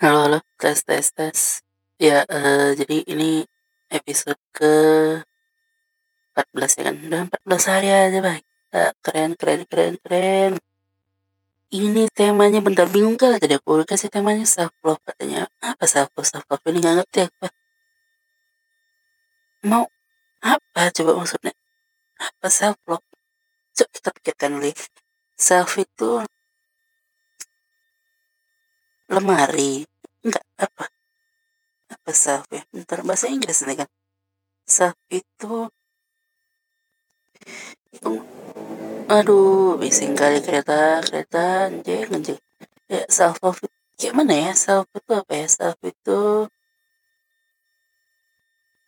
Halo, halo, tes, tes, tes. Ya, eh, jadi ini episode ke 14 ya kan? Udah 14 hari aja, Bang. Eh, keren, keren, keren, keren. Ini temanya bentar bingung kali tadi aku kasih temanya self love katanya. Apa self love? Self love ini nggak ngerti apa. Mau apa coba maksudnya? Apa self love? Coba kita pikirkan dulu. ya. Self itu lemari. Self ya? Bentar bahasa Inggris nih kan. Self itu aduh bising kali kereta kereta anjing anjing. Ya self love gimana ya? Self itu apa ya? Self itu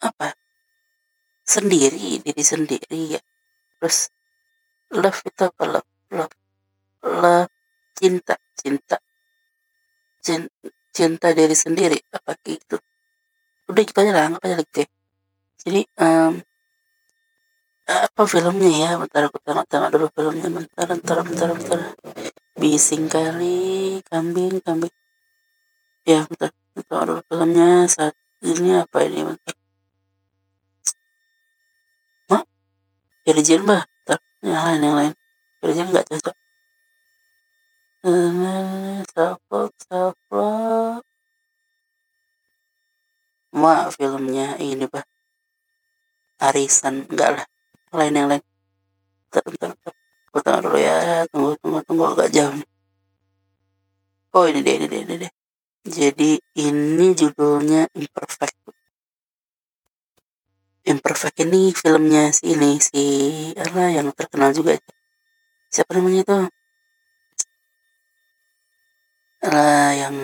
apa? Sendiri diri sendiri ya. Terus love itu apa? Love love love cinta cinta. Cinta, cinta diri sendiri apa gitu udah gitu aja lah anggap aja gitu ya jadi em, apa filmnya ya? Bentar aku tengok-tengok dulu filmnya bentar bentar bentar bentar. Bising kali kambing kambing. Ya bentar tengok dulu filmnya. Saat ini apa ini? Bentar. Hah? Virgin bah? Bentar yang lain yang lain. Virgin nggak cocok. Self love Wah filmnya ini bah. Arisan enggak lah. Lain yang lain. Bentar tengok dulu ya. Tunggu tunggu tunggu agak jauh oh ini deh ini deh ini deh jadi ini judulnya imperfect. Imperfect ini filmnya si ini si apa yang terkenal juga. Siapa namanya itu? Lah yang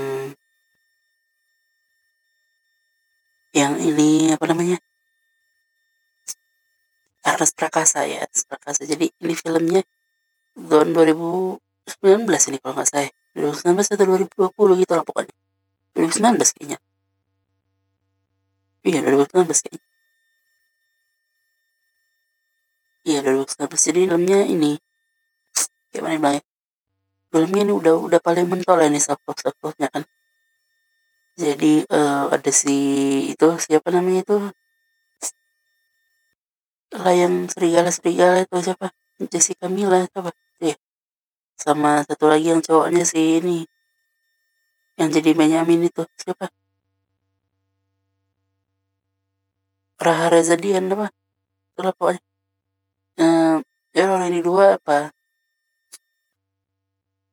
yang ini apa namanya? Ernest Prakasa ya Ernest Prakasa. Jadi ini filmnya tahun 2019 ini kalau nggak salah 2019 atau 2020 gitu lah pokoknya. 2019 kayaknya. Iya 2019 kayaknya. Iya 2019 jadi filmnya ini gimana bilang ya filmnya ini udah udah paling mentol ini self love self love nya kan jadi eh, ada si itu siapa namanya itu? Lah yang serigala serigala itu siapa? Jessica Mila apa? Iya. sama satu lagi yang cowoknya si ini yang jadi Benyamin itu siapa? Raha Reza Dian apa itulah pokoknya. Ya orang ini dua apa?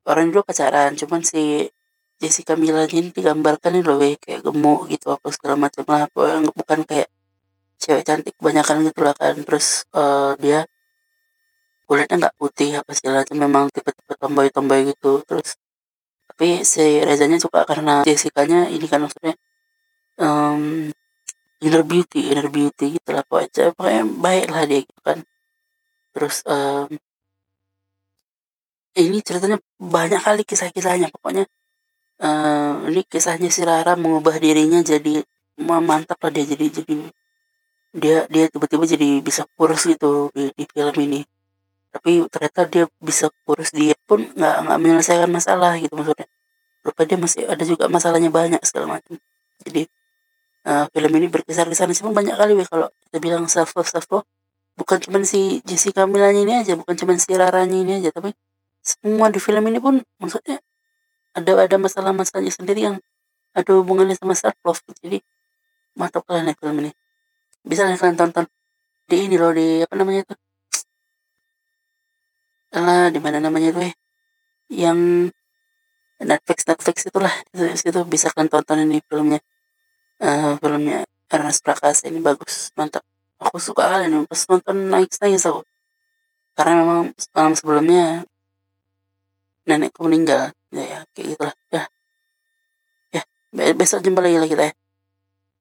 Orang ini dua pacaran cuman si Jessica Mila ini digambarkan ini loh kayak gemuk gitu apa segala macam lah. Bukan kayak cewek cantik kebanyakan gitu lah kan. Terus eh, dia kulitnya nggak putih apa segala macam memang tipe-tipe tomboy-tomboy gitu. Terus tapi si Rezanya suka karena Jessica-nya ini kan maksudnya em, inner beauty inner beauty gitu lah. Pokoknya pokoknya baik lah dia gitu kan. Terus em, ini ceritanya banyak kali kisah-kisahnya. Pokoknya eh, ini kisahnya si Rara mengubah dirinya jadi ma- mantap lah dia jadi jadi dia dia tiba-tiba jadi bisa kurus gitu di, di film ini. Tapi ternyata dia bisa kurus dia pun nggak nggak menyelesaikan masalah gitu maksudnya. Lupa dia masih ada juga masalahnya banyak segala macam. Jadi eh, film ini berkisar di sana. Banyak kali weh kalau kita bilang self love self love bukan cuma si Jessica Milanya ini aja bukan cuma si Raranya ini aja tapi semua di film ini pun maksudnya ada ada masalah-masalahnya sendiri yang ada hubungannya sama self love jadi mantap kalian ya film ini. Bisa kalian tonton. Di ini loh di apa namanya itu? Lah di mana namanya itu eh? Yang Netflix Netflix itulah. Itu, itu bisa kalian tonton ini filmnya. Eh, filmnya Ernest Prakasa ini bagus mantap. Aku suka kali nih pas nonton nangis nangis aku karena memang malam sebelumnya nenekku meninggal ya, ya kayak gitulah. Ya. Ya be- besok jumpa lagi lah kita ya